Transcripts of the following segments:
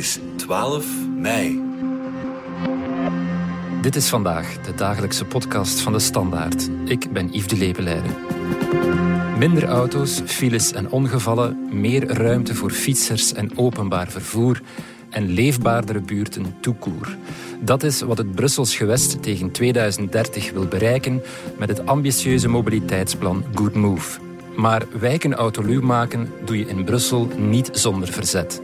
is 12 mei. Dit is vandaag de dagelijkse podcast van de Standaard. Ik ben Yves de Lebeleider. Minder auto's, files en ongevallen, meer ruimte voor fietsers en openbaar vervoer en leefbaardere buurten toekoer. Dat is wat het Brussels gewest tegen 2030 wil bereiken met het ambitieuze mobiliteitsplan Good Move. Maar wijken autoluw maken doe je in Brussel niet zonder verzet.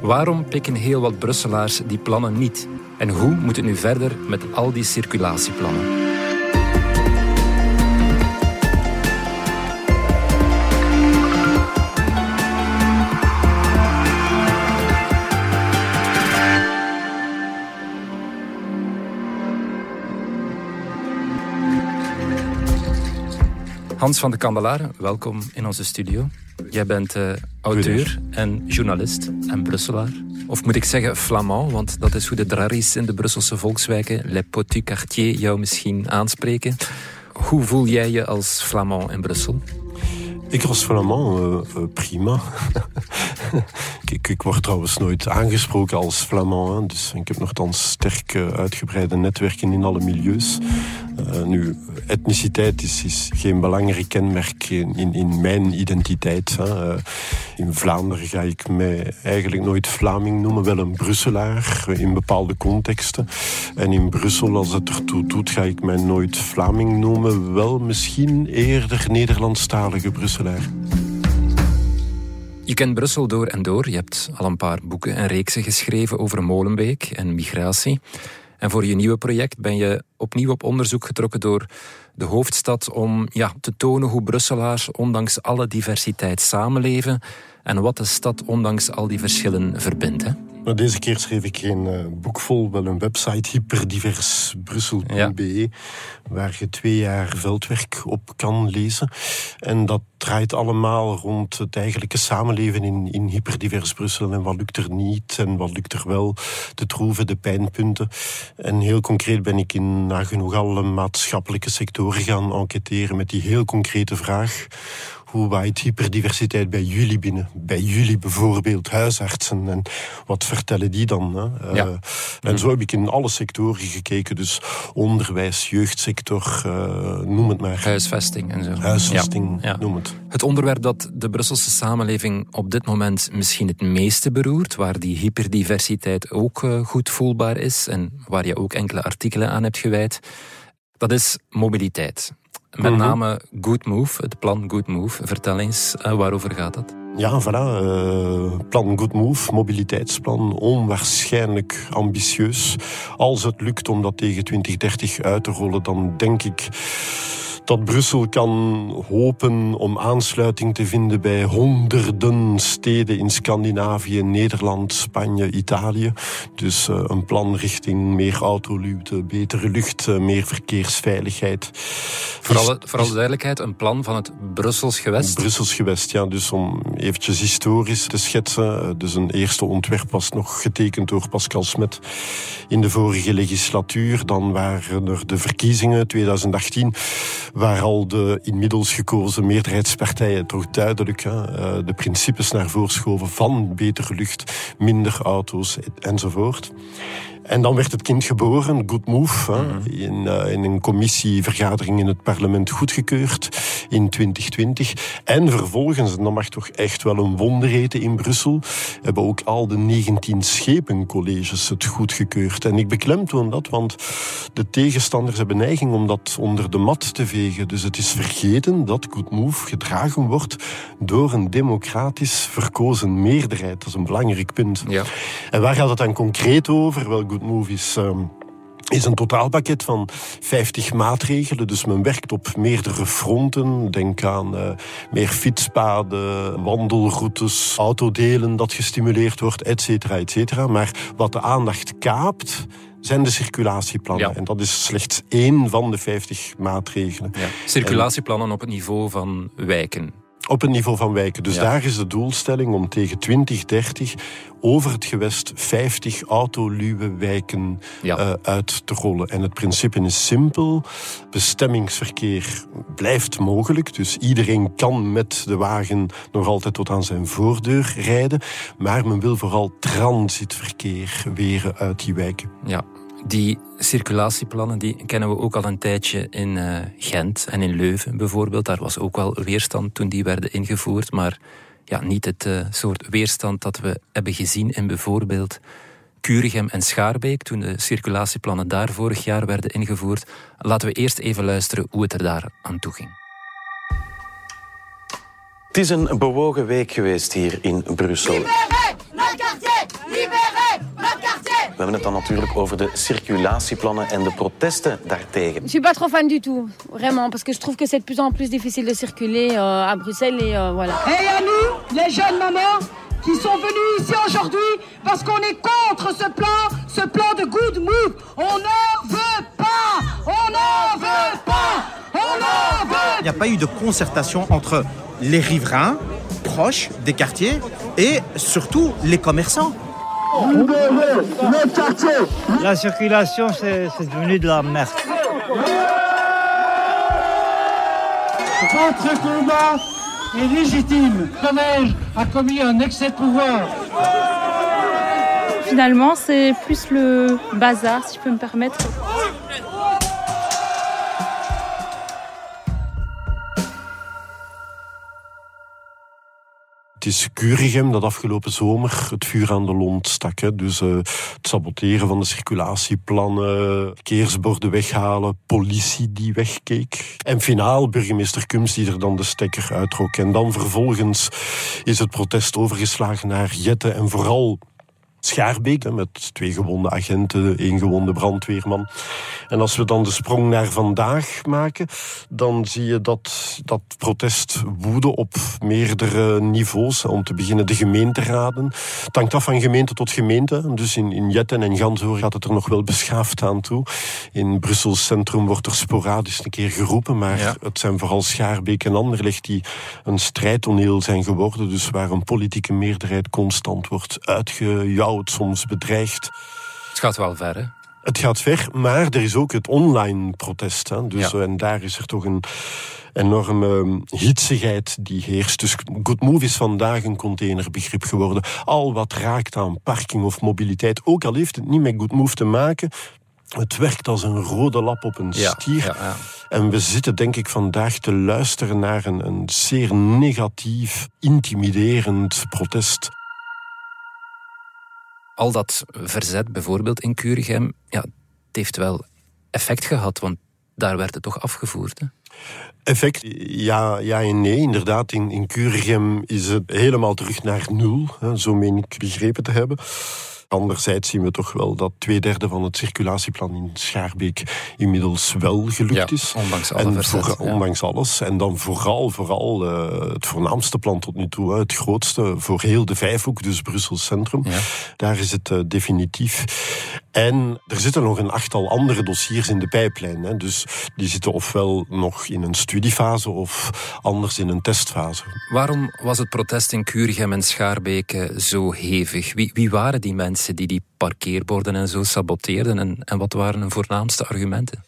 Waarom pikken heel wat Brusselaars die plannen niet? En hoe moet het nu verder met al die circulatieplannen? Hans van de Kandelaar, welkom in onze studio. Jij bent uh, auteur en journalist en Brusselaar. Of moet ik zeggen flamand, want dat is hoe de draries in de Brusselse volkswijken, Les Potus Quartier, jou misschien aanspreken. Hoe voel jij je als flamand in Brussel? Ik als Flamand, uh, prima. ik, ik, word trouwens nooit aangesproken als Flamand. Hè. Dus ik heb nogthans sterk uitgebreide netwerken in alle milieus. Uh, nu, etniciteit is, geen belangrijk kenmerk in, in, mijn identiteit. Hè. in Vlaanderen ga ik mij eigenlijk nooit Vlaming noemen, wel een Brusselaar in bepaalde contexten. En in Brussel, als het ertoe doet, ga ik mij nooit Vlaming noemen, wel misschien eerder Nederlandstalige Brusselaar. Je kent Brussel door en door. Je hebt al een paar boeken en reeksen geschreven over Molenbeek en migratie. En voor je nieuwe project ben je opnieuw op onderzoek getrokken door de hoofdstad om ja, te tonen hoe Brusselaars ondanks alle diversiteit samenleven en wat de stad ondanks al die verschillen verbindt. Hè? Maar deze keer schreef ik geen uh, boek vol, wel een website hyperdiversbrussel.be, ja. waar je twee jaar veldwerk op kan lezen. En dat draait allemaal rond het eigenlijke samenleven in, in hyperdivers Brussel. En wat lukt er niet en wat lukt er wel, de troeven, de pijnpunten. En heel concreet ben ik in nagenoeg alle maatschappelijke sectoren gaan enquêteren met die heel concrete vraag hoe waait hyperdiversiteit bij jullie binnen? Bij jullie bijvoorbeeld, huisartsen. En wat vertellen die dan? Hè? Ja. Uh, en zo heb ik in alle sectoren gekeken. Dus onderwijs, jeugdsector, uh, noem het maar. Huisvesting en zo. Huisvesting, ja. noem het. Het onderwerp dat de Brusselse samenleving op dit moment misschien het meeste beroert, waar die hyperdiversiteit ook uh, goed voelbaar is en waar je ook enkele artikelen aan hebt gewijd, dat is mobiliteit. Met mm -hmm. name Good Move, het plan Good Move. Vertel eens, uh, waarover gaat dat? Ja, voilà. Uh, plan Good Move, mobiliteitsplan, onwaarschijnlijk ambitieus. Als het lukt om dat tegen 2030 uit te rollen, dan denk ik dat Brussel kan hopen om aansluiting te vinden bij honderden steden in Scandinavië, Nederland, Spanje, Italië. Dus uh, een plan richting meer autoluwte, betere lucht, uh, meer verkeersveiligheid. Voor alle, voor alle duidelijkheid, een plan van het Brussels gewest? Brussels gewest, ja. Dus om eventjes historisch te schetsen. Eh, dus een eerste ontwerp was nog getekend door Pascal Smet in de vorige legislatuur. Dan waren er de verkiezingen 2018 waar al de inmiddels gekozen meerderheidspartijen toch duidelijk hè, de principes naar voren schoven van betere lucht, minder auto's enzovoort. En dan werd het kind geboren, Good Move, mm. in, uh, in, een commissievergadering in het parlement goedgekeurd in 2020. En vervolgens, en dat mag toch echt wel een wonder heten in Brussel, hebben ook al de 19 schepencolleges het goedgekeurd. En ik beklemtoon dat, want de tegenstanders hebben neiging om dat onder de mat te vegen. Dus het is vergeten dat Good Move gedragen wordt door een democratisch verkozen meerderheid. Dat is een belangrijk punt. Ja. En waar gaat het dan concreet over? Wel, Good Move is... Um, is een totaalpakket van 50 maatregelen. Dus men werkt op meerdere fronten. Denk aan uh, meer fietspaden, wandelroutes, autodelen dat gestimuleerd wordt, et cetera, et cetera. Maar wat de aandacht kaapt, zijn de circulatieplannen. Ja. En dat is slechts één van de 50 maatregelen. Ja. Circulatieplannen en, op het niveau van wijken. Op het niveau van wijken. Dus daar is de doelstelling om tegen 2030 over het gewest 50 autoluwe wijken uh, uit te rollen. En het principe is simpel. Bestemmingsverkeer blijft mogelijk. Dus iedereen kan met de wagen nog altijd tot aan zijn voordeur rijden. Maar men wil vooral transitverkeer weren uit die wijken. Ja, die circulatieplannen die kennen we ook al een tijdje in uh, Gent en in Leuven bijvoorbeeld. Daar was ook wel weerstand toen die werden ingevoerd, maar ja, niet het uh, soort weerstand dat we hebben gezien in bijvoorbeeld Curigem en Schaarbeek, toen de circulatieplannen daar vorig jaar werden ingevoerd. Laten we eerst even luisteren hoe het er daar aan toe ging. Het is een bewogen week geweest hier in Brussel. We hebben het dan natuurlijk over de circulatieplannen en de protesten daartegen. Je suis pas trop fan du tout, vraiment, parce que je trouve que c'est de plus en plus difficile de circuler euh, à Bruxelles et euh, voilà. Et à nous, les jeunes mamans, qui sont venus ici aujourd'hui parce qu'on est contre ce plan, ce plan de good move. On n'en veut pas, on n'en veut pas, on n'en veut. Il n'y a pas eu de concertation entre les riverains proches des quartiers et surtout les commerçants. La circulation, c'est devenu de la merde. Votre combat est légitime. Comège a commis un excès de pouvoir. Finalement, c'est plus le bazar, si je peux me permettre. Is dat afgelopen zomer het vuur aan de lont stak. Hè. Dus uh, het saboteren van de circulatieplannen, verkeersborden weghalen, politie die wegkeek. En finaal burgemeester Kums die er dan de stekker uittrok. En dan vervolgens is het protest overgeslagen naar Jette en vooral Schaarbeek, met twee gewonde agenten, één gewonde brandweerman. En als we dan de sprong naar vandaag maken, dan zie je dat dat protest woede op meerdere niveaus. Om te beginnen de gemeenteraden. Het hangt af van gemeente tot gemeente. Dus in, in Jetten en Gansoor gaat het er nog wel beschaafd aan toe. In Brussel centrum wordt er sporadisch een keer geroepen, maar het zijn vooral Schaarbeek en Anderlecht die een strijdtoneel zijn geworden. Dus waar een politieke meerderheid constant wordt uitgejouwd soms bedreigd. Het gaat wel ver, hè? Het gaat ver, maar er is ook het online protest. Hè. Dus, En daar is er toch een enorme hitsigheid die heerst. Dus Good Move is vandaag een containerbegrip geworden. Al wat raakt aan parking of mobiliteit, ook al heeft het niet met Good Move te maken, het werkt als een rode lap op een stier. Ja, ja, en we zitten denk ik vandaag te luisteren naar een, een zeer negatief, intimiderend protest al dat verzet, bijvoorbeeld in Curigem, ja, het heeft wel effect gehad, want daar werd het toch afgevoerd. Effect, ja, ja en nee. Inderdaad, in, in Curigem is het helemaal terug naar nul, hè, zo meen ik begrepen te hebben. Anderzijds zien we toch wel dat twee derde van het circulatieplan in Schaarbeek inmiddels wel gelukt is. Ondanks, alle en voor, ondanks alles. En dan vooral, vooral uh, het voornaamste plan tot nu toe, het grootste voor heel de Vijfhoek, dus Brussel Centrum. Ja. Daar is het uh, definitief. En er zitten nog een achttal andere dossiers in de pijplijn. Hè. Dus die zitten ofwel nog in een studiefase of anders in een testfase. Waarom was het protest in Curigem en Schaarbeek zo hevig? Wie, wie waren die mensen? die die parkeerborden en zo saboteerden? En, en wat waren hun voornaamste argumenten?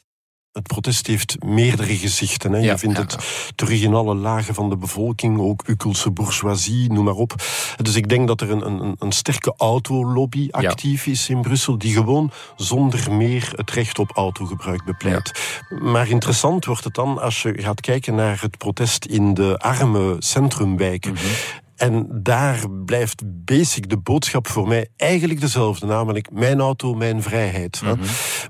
Het protest heeft meerdere gezichten. Hè. je vindt het terug in alle lagen van de bevolking, ook Ukelse bourgeoisie, noem maar op. Dus ik denk dat er een, een, een sterke autolobby actief is in Brussel, die gewoon zonder meer het recht op autogebruik bepleit. Maar interessant wordt het dan als je gaat kijken naar het protest in de arme centrumwijken. Mhm. En daar blijft basic de boodschap voor mij eigenlijk dezelfde, namelijk mijn auto, mijn vrijheid. Mhm.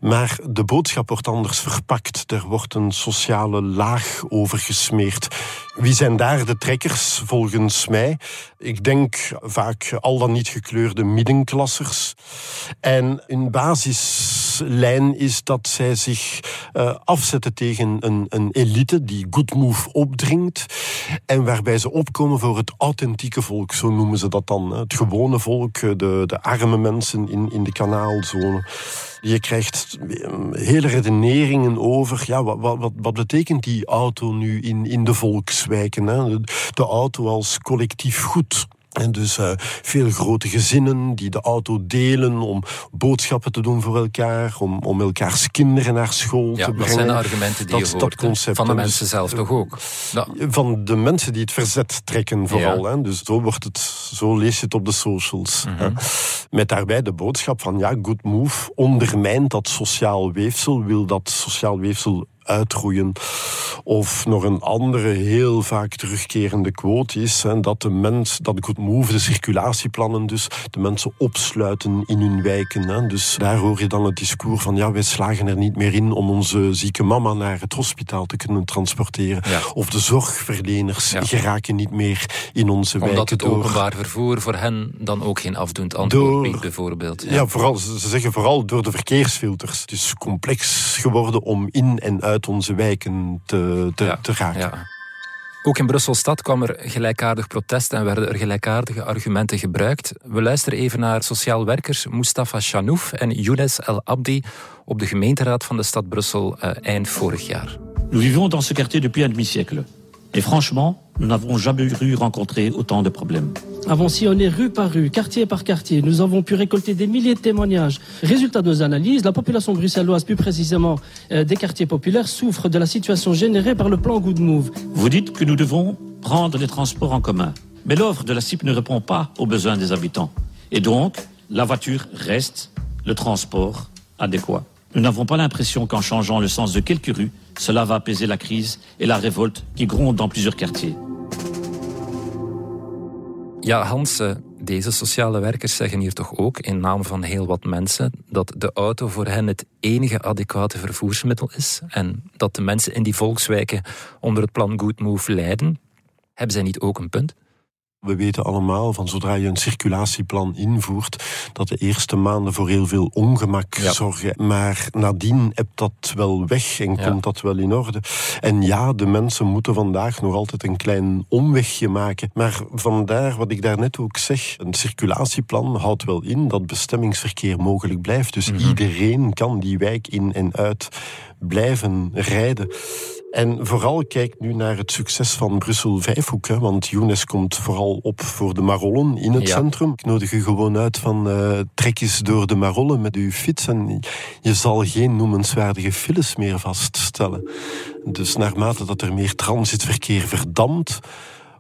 Maar de boodschap wordt anders verpakt. Er wordt een sociale laag over gesmeerd. Wie zijn daar de trekkers volgens mij? Ik denk vaak al dan niet gekleurde middenklassers. En in basis uitgangslijn is dat zij zich uh, afzetten tegen een, een elite die good move opdringt en waarbij ze opkomen voor het authentieke volk, zo noemen ze dat dan. Het gewone volk, de, de arme mensen in, in de kanaalzone. Je krijgt ehm, hele redeneringen over ja, wat, wat, wat betekent die auto nu in, in de volkswijken. Hè? De auto als collectief goed. En dus uh, veel grote gezinnen die de auto delen om boodschappen te doen voor elkaar, om, om elkaars kinderen naar school ja, te brengen. Dat zijn argumenten die dat, je hoort, dat concept, van de mensen dus, zelf toch ook? Ja. Van de mensen die het verzet trekken vooral. Ja. Hè. Dus zo, wordt het, zo lees je het op de socials. Mm -hmm. Met daarbij de boodschap van ja, good move ondermijnt dat sociaal weefsel, wil dat sociaal weefsel uitroeien. Of nog een andere heel vaak terugkerende quote is hè, dat de mens, dat Good Move, de circulatieplannen dus, de mensen opsluiten in hun wijken. Hè. Dus daar hoor je dan het discours van ja, wij slagen er niet meer in om onze zieke mama naar het hospitaal te kunnen transporteren. Ja. Of de zorgverleners ja. geraken niet meer in onze Omdat wijken. Omdat het door... openbaar vervoer voor hen dan ook geen afdoend antwoord biedt, bijvoorbeeld. Ja, ja vooral, ze zeggen vooral door de verkeersfilters. Het is complex geworden om in en uit onze wijken te, te, ja, te raken. Ja. Ook in Brussel-stad kwam er gelijkaardig protest en werden er gelijkaardige argumenten gebruikt. We luisteren even naar sociaal werkers Mustafa Chanouf en Younes El Abdi op de gemeenteraad van de stad Brussel uh, eind vorig jaar. Nous vivons dans ce quartier depuis un demi-siècle. Et franchement, nous n'avons jamais eu rencontré autant de problèmes. Avons sillonné rue par rue, quartier par quartier. Nous avons pu récolter des milliers de témoignages. Résultat de nos analyses, la population bruxelloise, plus précisément euh, des quartiers populaires, souffre de la situation générée par le plan Good Move. Vous dites que nous devons prendre les transports en commun. Mais l'offre de la CIP ne répond pas aux besoins des habitants. Et donc, la voiture reste le transport adéquat. Nous n'avons pas l'impression qu'en changeant le sens de quelques rues, cela va apaiser la crise et la révolte qui gronde dans plusieurs quartiers. Ja, Hans, deze sociale werkers zeggen hier toch ook, in naam van heel wat mensen, dat de auto voor hen het enige adequate vervoersmiddel is en dat de mensen in die volkswijken onder het plan Good Move lijden. Hebben zij niet ook een punt? We weten allemaal van zodra je een circulatieplan invoert, dat de eerste maanden voor heel veel ongemak ja. zorgen. Maar nadien hebt dat wel weg en Ja. komt dat wel in orde. En ja, de mensen moeten vandaag nog altijd een klein omwegje maken. Maar vandaar wat ik daarnet ook zeg, een circulatieplan houdt wel in dat bestemmingsverkeer mogelijk blijft. Dus iedereen kan die wijk in en uit blijven rijden. En vooral kijk nu naar het succes van Brussel Vijfhoek. Hè, want Younes komt vooral op voor de Marollen in het Ja. centrum. Ik nodig u gewoon uit van eh trek eens door de Marollen met uw fiets. En je zal geen noemenswaardige files meer vaststellen. Dus naarmate dat er meer transitverkeer verdampt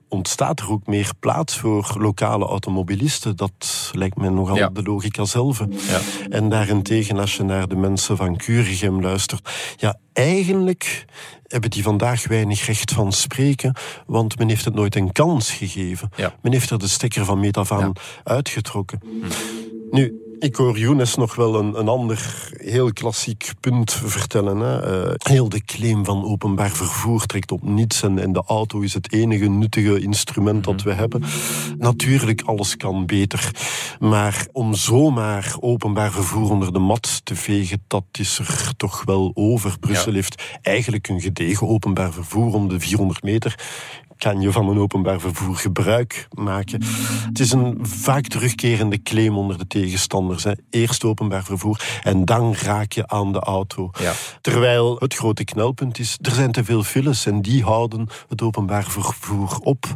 ontstaat er ook meer plaats voor lokale automobilisten. Dat lijkt mij nogal Ja. de logica zelf. Ja. En daarentegen, als je naar de mensen van Curigem luistert, ja, eigenlijk hebben die vandaag weinig recht van spreken, want men heeft het nooit een kans gegeven. Ja. Men heeft er de stekker van meet af aan uitgetrokken. Nu, ik hoor Younes nog wel een, een ander heel klassiek punt vertellen. Hè. Eh, heel de claim van openbaar vervoer trekt op niets en, en de auto is het enige nuttige instrument dat we hebben. Natuurlijk, alles kan beter. Maar om zomaar openbaar vervoer onder de mat te vegen, dat is er toch wel over. Brussel Ja. heeft eigenlijk een gedegen openbaar vervoer om de 400 meter kan je van een openbaar vervoer gebruik maken. Het is een vaak terugkerende claim onder de tegenstanders. Hè. Eerst openbaar vervoer en dan raak je aan de auto. Ja. Terwijl het grote knelpunt is, er zijn te veel files en die houden het openbaar vervoer op.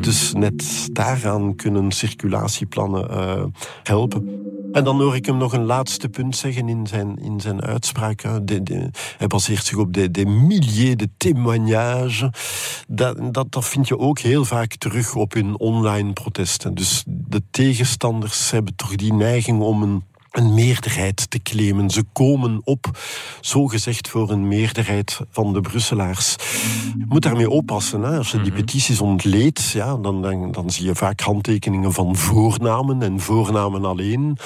Dus net daaraan kunnen circulatieplannen eh, helpen. En dan hoor ik hem nog een laatste punt zeggen in zijn, in zijn uitspraak. De, de- hij baseert zich op de, de milliers de témoignages. Dat, dat, dat vind je ook heel vaak terug op hun online protesten. Dus de tegenstanders hebben toch die neiging om een een meerderheid te claimen. Ze komen op, zogezegd, voor een meerderheid van de Brusselaars. Je moet daarmee oppassen. Hè. Als je die petities ontleedt, ja, dan, dan, dan zie je vaak handtekeningen van voornamen en voornamen alleen.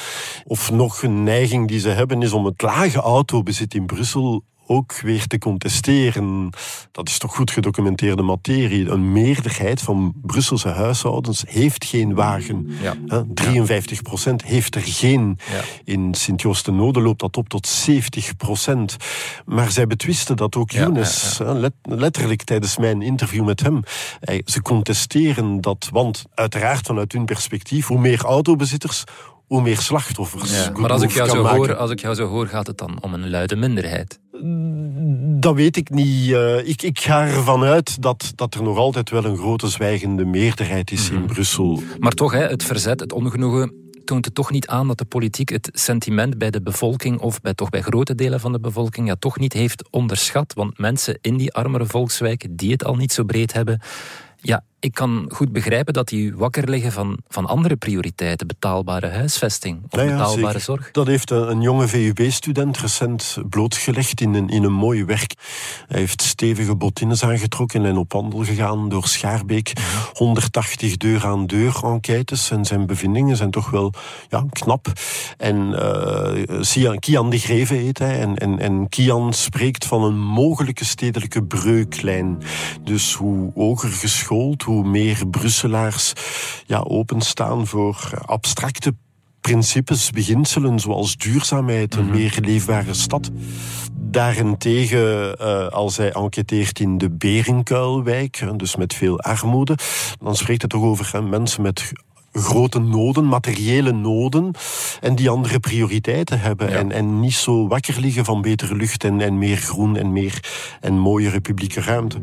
Of nog een neiging die ze hebben is om het lage autobezit in Brussel ook weer te contesteren. Dat is toch goed gedocumenteerde materie. Een meerderheid van Brusselse huishoudens heeft geen wagen. Ja. 53 procent heeft er geen. Ja. In Sint-Joost-de-Node loopt dat op tot 70 procent. Maar zij betwisten dat ook Younes, let- letterlijk tijdens mijn interview met hem. Ze contesteren dat, want uiteraard vanuit hun perspectief, hoe meer autobezitters, hoe meer slachtoffers. Ja, maar als ik, jou zo maken. hoor, als ik jou zo hoor, gaat het dan om een luide minderheid. Dat weet ik niet. Eh, ik, ik ga ervan uit dat, dat er nog altijd wel een grote zwijgende meerderheid is Mhm. in Brussel. Maar toch, hè, het verzet, het ongenoegen toont het toch niet aan dat de politiek het sentiment bij de bevolking, of bij, toch bij grote delen van de bevolking, ja, toch niet heeft onderschat. Want mensen in die armere volkswijken, die het al niet zo breed hebben, ja, ik kan goed begrijpen dat die wakker liggen van, van andere prioriteiten. Betaalbare huisvesting of Ja, ja, betaalbare zeker. zorg. Dat heeft een, een jonge VUB-student recent blootgelegd in een, in een mooi werk. Hij heeft stevige bottines aangetrokken en op wandel gegaan door Schaarbeek. 180 deur aan deur enquêtes en zijn bevindingen zijn toch wel ja, knap. En eh, Kian de Greve heet hij. En, en, en Kian spreekt van een mogelijke stedelijke breuklijn. Dus hoe hoger geschoold, hoe meer Brusselaars ja, openstaan voor abstracte principes, beginselen zoals duurzaamheid, een meer leefbare stad. Daarentegen, eh, als hij enquêteert in de Berenkuilwijk, hè, dus met veel armoede, dan spreekt hij toch over hè, mensen met grote noden, materiële noden, en die andere prioriteiten hebben. En, en niet zo wakker liggen van betere lucht en, en meer groen en meer en mooiere publieke ruimte.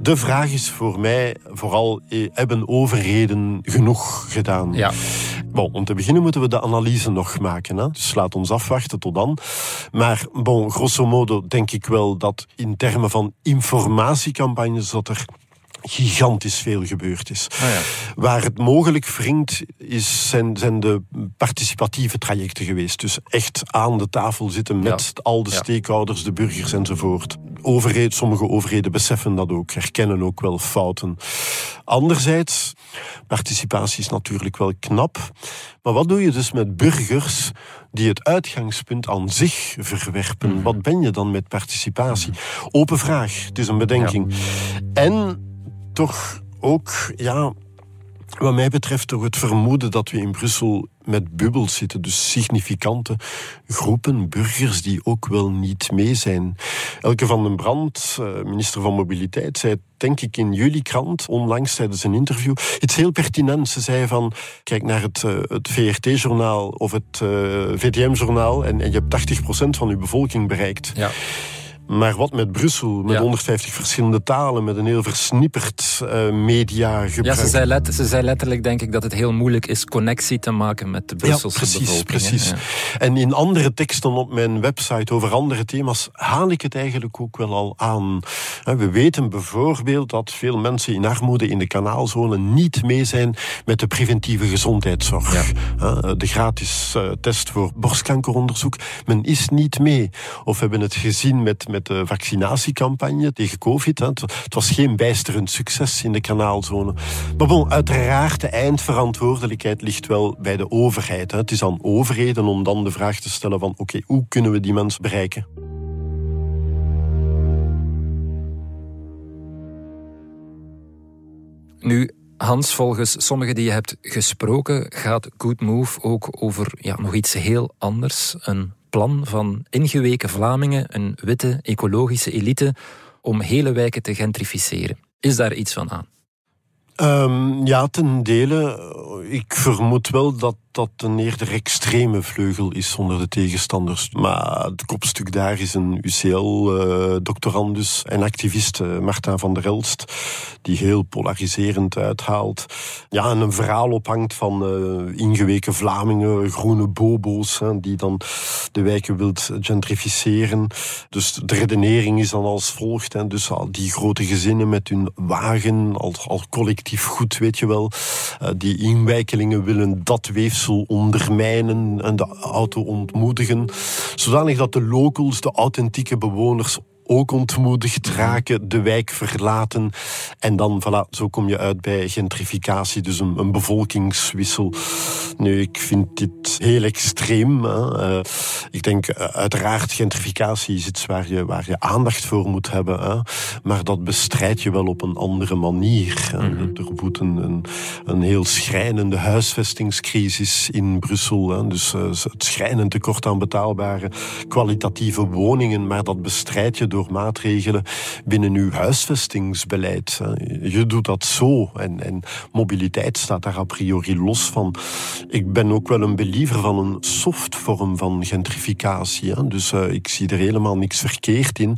De vraag is voor mij vooral, eh, hebben overheden genoeg gedaan? Ja. Bon, om te beginnen moeten we de analyse nog maken. Hè? Dus laat ons afwachten tot dan. Maar bon, grosso modo denk ik wel dat in termen van informatiecampagnes dat er gigantisch veel gebeurd is. Waar het mogelijk wringt, is, zijn, zijn de participatieve trajecten geweest. Dus echt aan de tafel zitten met al de Ja. stakeholders, de burgers enzovoort. Overheid, sommige overheden beseffen dat ook, herkennen ook wel fouten. Anderzijds, participatie is natuurlijk wel knap. Maar wat doe je dus met burgers die het uitgangspunt aan zich verwerpen? Wat ben je dan met participatie? Open vraag, het is een bedenking. En toch ook, ja, wat mij betreft toch het vermoeden dat we in Brussel met bubbels zitten. Dus significante groepen burgers die ook wel niet mee zijn. Elke van den Brand, eh, minister van Mobiliteit, zei denk ik in jullie krant onlangs tijdens een interview iets heel pertinents. Ze zei van, kijk naar het, eh, het VRT-journaal of het eh, VTM-journaal en, en je hebt 80% van je bevolking bereikt. Ja. Maar wat met Brussel, met Ja. 150 verschillende talen, met een heel versnipperd eh media Ja, ze zei, let, ze zei letterlijk, denk ik, dat het heel moeilijk is connectie te maken met de Brusselse ja, precies, bevolking. Precies. Ja. En in andere teksten op mijn website over andere thema's haal ik het eigenlijk ook wel al aan. We weten bijvoorbeeld dat veel mensen in armoede in de kanaalzone niet mee zijn met de preventieve gezondheidszorg. Hè, De gratis eh, test voor borstkankeronderzoek. Men is niet mee. Of we hebben het gezien met, met de vaccinatiecampagne tegen COVID. Hè. Het, was geen bijsterend succes in de kanaalzone. Maar bon, uiteraard, de eindverantwoordelijkheid ligt wel bij de overheid. Hè. Het is aan overheden om dan de vraag te stellen van oké, hoe kunnen we die mensen bereiken? Nu, Hans, volgens sommigen die je hebt gesproken, gaat Good Move ook over ja, nog iets heel anders. Een plan van ingeweken Vlamingen, een witte ecologische elite, om hele wijken te gentrificeren. Is daar iets van aan? Ehm, ja, ten dele. Ik vermoed wel dat dat een eerder extreme vleugel is onder de tegenstanders. Maar het kopstuk daar is een UCL-doctorandus en activist eh, Marta van der Elst, die heel polariserend uithaalt. Ja, en een verhaal ophangt van eh, ingeweken Vlamingen, groene bobo's, die dan de wijken wilt gentrificeren. Dus de redenering is dan als volgt. Hè, dus al die grote gezinnen met hun wagen, als, als collectief goed, weet je wel. Eh, die inwijkelingen willen dat weefsel ondermijnen en de auto ontmoedigen. Zodanig dat de locals, de authentieke bewoners, ook ontmoedigd raken, de wijk verlaten. En dan, voilà, zo kom je uit bij gentrificatie, dus een, een bevolkingswissel. Nu, ik vind dit heel extreem. Hè. Uh, ik denk, uh, uiteraard, gentrificatie is iets waar je, waar je aandacht voor moet hebben. Hè. Maar dat bestrijd je wel op een andere manier. Mm -hmm. Er woedt een, een, een, heel schrijnende huisvestingscrisis in Brussel. Hè. Dus uh, het schrijnend tekort aan betaalbare kwalitatieve woningen. Maar dat bestrijd je door maatregelen binnen uw huisvestingsbeleid. Je doet dat zo. En, en mobiliteit staat daar a priori los van. Ik ben ook wel een believer van een soft vorm van gentrificatie. Dus uh, ik zie er helemaal niks verkeerd in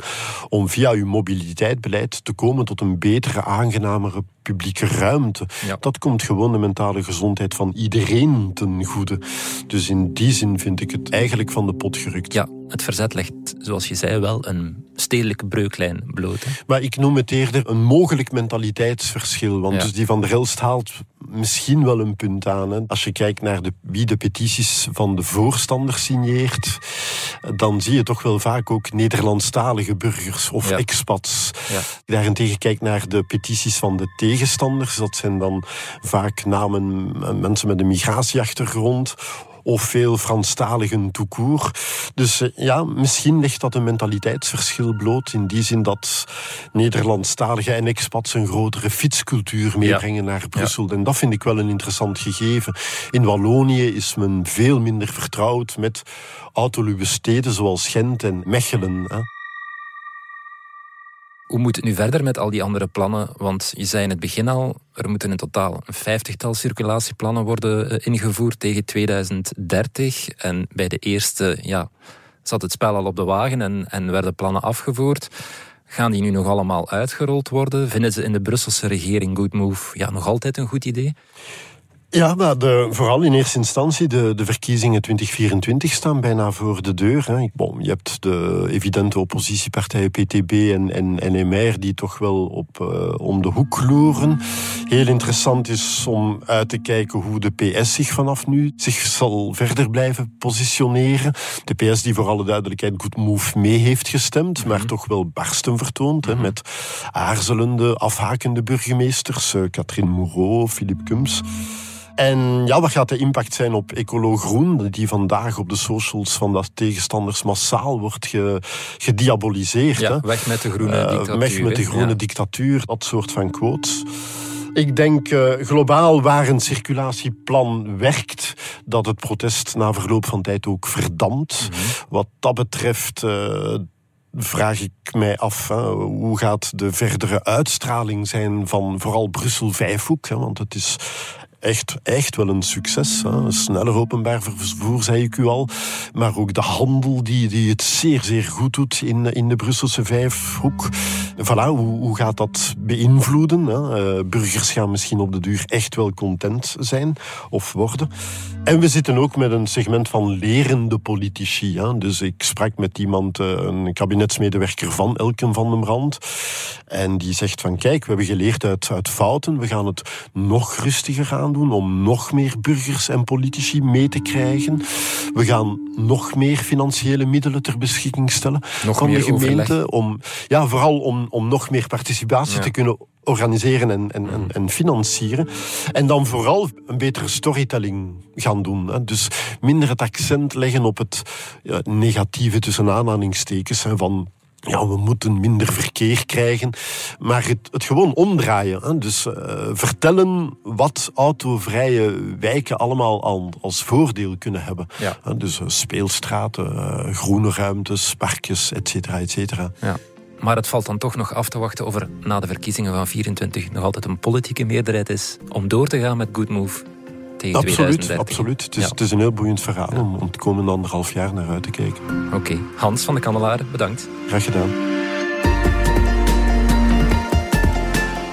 om via uw mobiliteitsbeleid te komen tot een betere, aangenamere publieke ruimte. Ja. Dat komt gewoon de mentale gezondheid van iedereen ten goede. Dus in die zin vind ik het eigenlijk van de pot gerukt. Ja, het verzet legt, zoals je zei, wel een stedelijke breuklijn bloot. Hè? Maar ik noem het eerder een mogelijk mentaliteitsverschil. Want ja. dus die van der Helst haalt misschien wel een punt aan. Hè. Als je kijkt naar de, wie de petities van de voorstanders signeert, dan zie je toch wel vaak ook Nederlandstalige burgers of ja. expats. Ja. Daarentegen kijkt naar de petities van de tegenstanders. Dat zijn dan vaak namen mensen met een migratieachtergrond of veel Franstaligen toekoer. Dus uh, ja, misschien ligt dat een mentaliteitsverschil bloot. In die zin dat Nederlandstaligen en expats een grotere fietscultuur meebrengen ja. naar Brussel. Ja. En dat vind ik wel een interessant gegeven. In Wallonië is men veel minder vertrouwd met autoluwe steden zoals Gent en Mechelen. Hè. Hoe moet het nu verder met al die andere plannen? Want je zei in het begin al, er moeten in totaal een vijftigtal circulatieplannen worden ingevoerd tegen 2030. En bij de eerste ja, zat het spel al op de wagen en, en werden plannen afgevoerd. Gaan die nu nog allemaal uitgerold worden? Vinden ze in de Brusselse regering Good Move ja, nog altijd een goed idee? Ja, maar de, vooral in eerste instantie, de, de verkiezingen 2024 staan bijna voor de deur. Hè. Bon, je hebt de evidente oppositiepartijen PTB en, en NMR die toch wel op, uh, om de hoek loeren. Heel interessant is om uit te kijken hoe de PS zich vanaf nu zich zal verder blijven positioneren. De PS die voor alle duidelijkheid Good Move mee heeft gestemd, maar toch wel barsten vertoont. Hè, met aarzelende, afhakende burgemeesters. Uh, Catherine Moreau, Philippe Kums. En ja, wat gaat de impact zijn op Ecolo Groen, die vandaag op de socials van dat tegenstanders massaal wordt ge, gediaboliseerd. Ja, weg met de groene uh, dictatuur. Weg met de groene ja. dictatuur, dat soort van quotes. Ik denk uh, globaal waar een circulatieplan werkt, dat het protest na verloop van tijd ook verdampt. Mm -hmm. Wat dat betreft. Uh, vraag ik mij af, hè, hoe gaat de verdere uitstraling zijn van vooral Brussel Vijfhoek? Hè, want het is echt, echt wel een succes. Hè. Sneller openbaar vervoer, zei ik u al. Maar ook de handel die, die het zeer, zeer goed doet in, in de Brusselse Vijfhoek. Voilà, hoe, hoe gaat dat beïnvloeden? Hè? Uh, burgers gaan misschien op de duur echt wel content zijn of worden. En we zitten ook met een segment van lerende politici. Hè? Dus ik sprak met iemand, een kabinetsmedewerker van Elken van den Brand. En die zegt van kijk, we hebben geleerd uit, uit fouten. We gaan het nog rustiger aan doen om nog meer burgers en politici mee te krijgen. We gaan nog meer financiële middelen ter beschikking stellen nog van de gemeente. overleg. Om, ja, vooral om, om nog meer participatie ja. te kunnen organiseren en, en, en, en, financieren. En dan vooral een betere storytelling gaan doen. Hè. Dus minder het accent leggen op het ja, negatieve tussen aanhalingstekens hè, van ja, we moeten minder verkeer krijgen. Maar het, het gewoon omdraaien. Hè. Dus uh, vertellen wat autovrije wijken allemaal al, als voordeel kunnen hebben. Ja. Dus uh, speelstraten, uh, groene ruimtes, parkjes, et cetera, et cetera. Ja. Maar het valt dan toch nog af te wachten of er na de verkiezingen van 24 nog altijd een politieke meerderheid is om door te gaan met Good Move tegen absoluut, 2030. Absoluut, het is, ja. het is een heel boeiend verhaal om, om het komende anderhalf jaar naar uit te kijken. Oké, okay. Hans van de Kandelaren, bedankt. Graag gedaan.